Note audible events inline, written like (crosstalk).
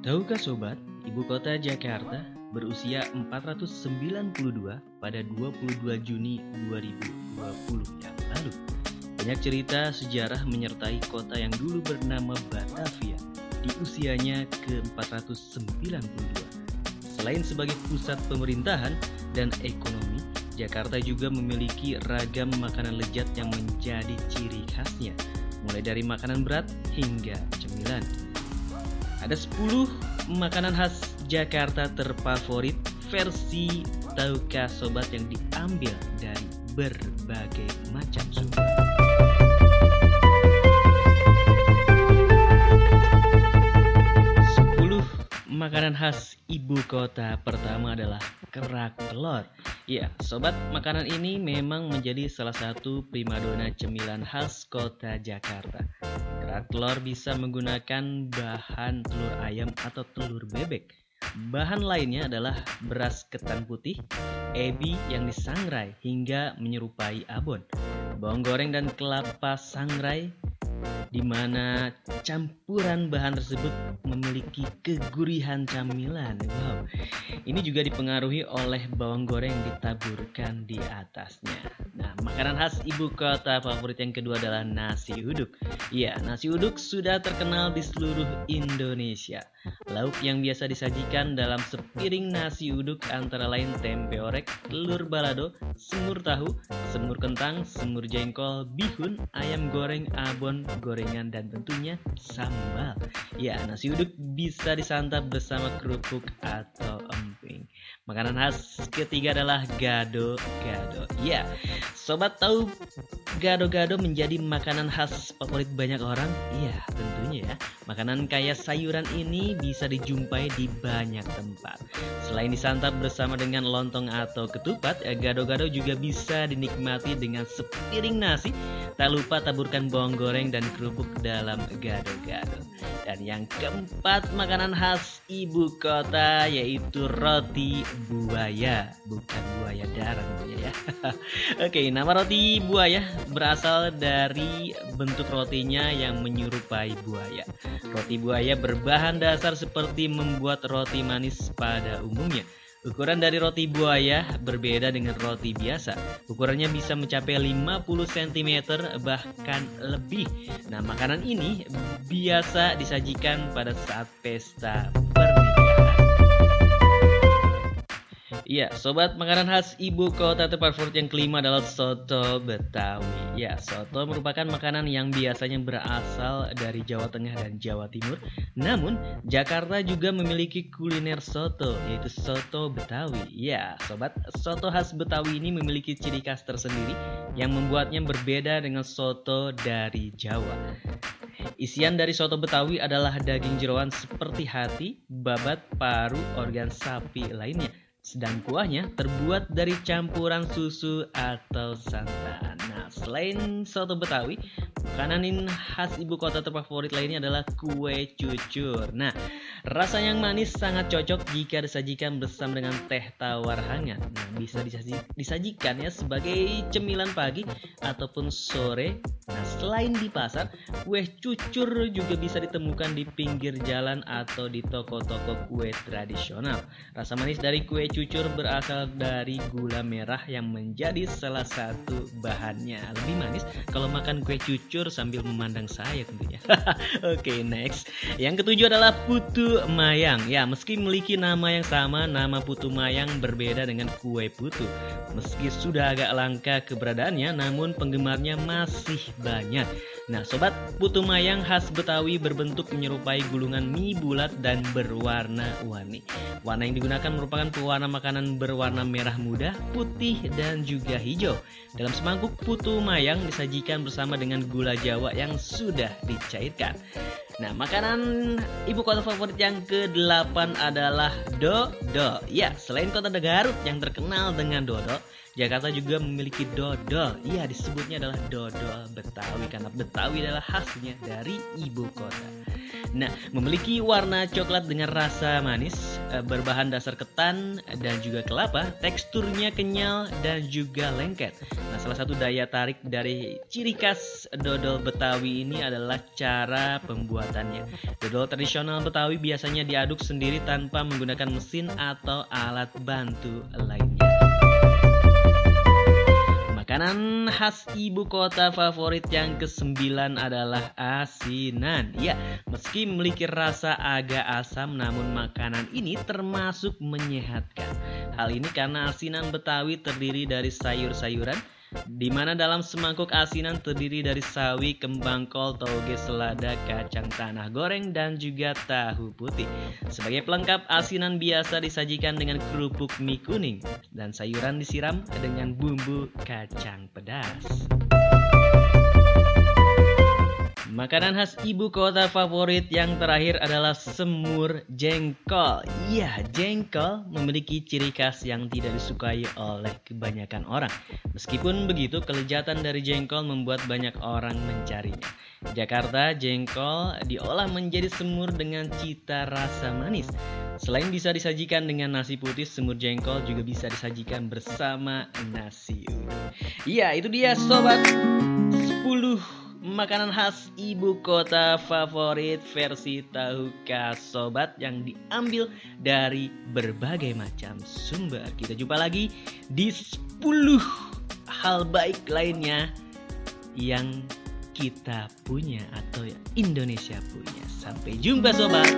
Tahukah sobat, ibu kota Jakarta berusia 492 pada 22 Juni 2020 yang lalu. Banyak cerita sejarah menyertai kota yang dulu bernama Batavia di usianya ke-492. Selain sebagai pusat pemerintahan dan ekonomi, Jakarta juga memiliki ragam makanan lezat yang menjadi ciri khasnya, mulai dari makanan berat hingga cemilan. Ada 10 makanan khas Jakarta terfavorit versi tahukah sobat yang diambil dari berbagai macam. Sepuluh makanan khas ibu kota pertama adalah kerak telur. Ya, sobat, makanan ini memang menjadi salah satu primadona cemilan khas kota Jakarta. Kerak telur bisa menggunakan bahan telur ayam atau telur bebek. Bahan lainnya adalah beras ketan putih, ebi yang disangrai hingga menyerupai abon, bawang goreng dan kelapa sangrai di mana campuran bahan tersebut memiliki kegurihan camilan. Wow, ini juga dipengaruhi oleh bawang goreng yang ditaburkan di atasnya. Nah, makanan khas ibu kota favorit yang kedua adalah nasi uduk. Ya, nasi uduk sudah terkenal di seluruh Indonesia. Lauk yang biasa disajikan dalam sepiring nasi uduk antara lain tempe orek, telur balado, semur tahu, semur kentang, semur jengkol, bihun, ayam goreng, abon, gorengan, dan tentunya sambal. Ya, nasi uduk bisa disantap bersama kerupuk atau emping. Makanan khas ketiga adalah gado-gado. Ya, sobat tahu gado-gado menjadi makanan khas favorit banyak orang? Iya, tentunya ya. Makanan kaya sayuran ini bisa dijumpai di banyak tempat. Selain disantap bersama dengan lontong atau ketupat, gado-gado juga bisa dinikmati dengan sepiring nasi. Tak lupa taburkan bawang goreng dan kerupuk dalam gado-gado. Dan yang keempat, makanan khas ibu kota yaitu roti buaya, bukan buaya darat ya. (laughs) Oke, nama roti buaya berasal dari bentuk rotinya yang menyerupai buaya. Roti buaya berbahan dasar seperti membuat roti manis pada umumnya. Ukuran dari roti buaya berbeda dengan roti biasa. Ukurannya bisa mencapai 50 cm bahkan lebih. Nah, makanan ini biasa disajikan pada saat pesta Iya, sobat makanan khas ibu kota terfavorit yang kelima adalah soto Betawi. Ya, soto merupakan makanan yang biasanya berasal dari Jawa Tengah dan Jawa Timur. Namun, Jakarta juga memiliki kuliner soto, yaitu soto Betawi. Ya, sobat, soto khas Betawi ini memiliki ciri khas tersendiri yang membuatnya berbeda dengan soto dari Jawa. Isian dari soto Betawi adalah daging jeroan seperti hati, babat, paru, organ sapi lainnya sedang kuahnya terbuat dari campuran susu atau santan. Nah, selain soto Betawi, makanan khas ibu kota terfavorit lainnya adalah kue cucur. Nah, rasa yang manis sangat cocok jika disajikan bersama dengan teh tawar hangat. Nah, bisa disajikan ya sebagai cemilan pagi ataupun sore. Nah, selain di pasar, kue cucur juga bisa ditemukan di pinggir jalan atau di toko-toko kue tradisional. Rasa manis dari kue cucur berasal dari gula merah yang menjadi salah satu bahannya. Lebih manis kalau makan kue cucur sambil memandang saya tentunya. (laughs) Oke, okay, next. Yang ketujuh adalah putu mayang. Ya, meski memiliki nama yang sama, nama putu mayang berbeda dengan kue putu. Meski sudah agak langka keberadaannya, namun penggemarnya masih banyak. Nah, sobat, putu mayang khas Betawi berbentuk menyerupai gulungan mie bulat dan berwarna-warni. Warna yang digunakan merupakan pewarna makanan berwarna merah muda, putih, dan juga hijau. Dalam semangkuk putu mayang disajikan bersama dengan gula jawa yang sudah dicairkan. Nah, makanan ibu kota favorit yang ke-8 adalah dodo. Ya, selain kota Garut yang terkenal dengan dodo, Jakarta juga memiliki dodol. Iya, disebutnya adalah dodol Betawi karena Betawi adalah khasnya dari ibu kota. Nah, memiliki warna coklat dengan rasa manis, eh, berbahan dasar ketan dan juga kelapa, teksturnya kenyal dan juga lengket. Nah, salah satu daya tarik dari ciri khas dodol Betawi ini adalah cara pembuatannya. Dodol tradisional Betawi biasanya diaduk sendiri tanpa menggunakan mesin atau alat bantu lainnya. Khas ibu kota favorit yang kesembilan adalah asinan. Ya, meski memiliki rasa agak asam namun makanan ini termasuk menyehatkan. Hal ini karena asinan Betawi terdiri dari sayur-sayuran, di mana dalam semangkuk asinan terdiri dari sawi, kembang kol, toge, selada, kacang tanah goreng, dan juga tahu putih. Sebagai pelengkap, asinan biasa disajikan dengan kerupuk mie kuning, dan sayuran disiram dengan bumbu kacang pedas. Makanan khas ibu kota favorit yang terakhir adalah semur jengkol. Iya, jengkol memiliki ciri khas yang tidak disukai oleh kebanyakan orang. Meskipun begitu, kelezatan dari jengkol membuat banyak orang mencarinya. Jakarta, jengkol diolah menjadi semur dengan cita rasa manis. Selain bisa disajikan dengan nasi putih, semur jengkol juga bisa disajikan bersama nasi uduk. Iya, itu dia sobat 10 makanan khas ibu kota favorit versi tahu sobat yang diambil dari berbagai macam sumber. Kita jumpa lagi di 10 hal baik lainnya yang kita punya atau Indonesia punya. Sampai jumpa sobat.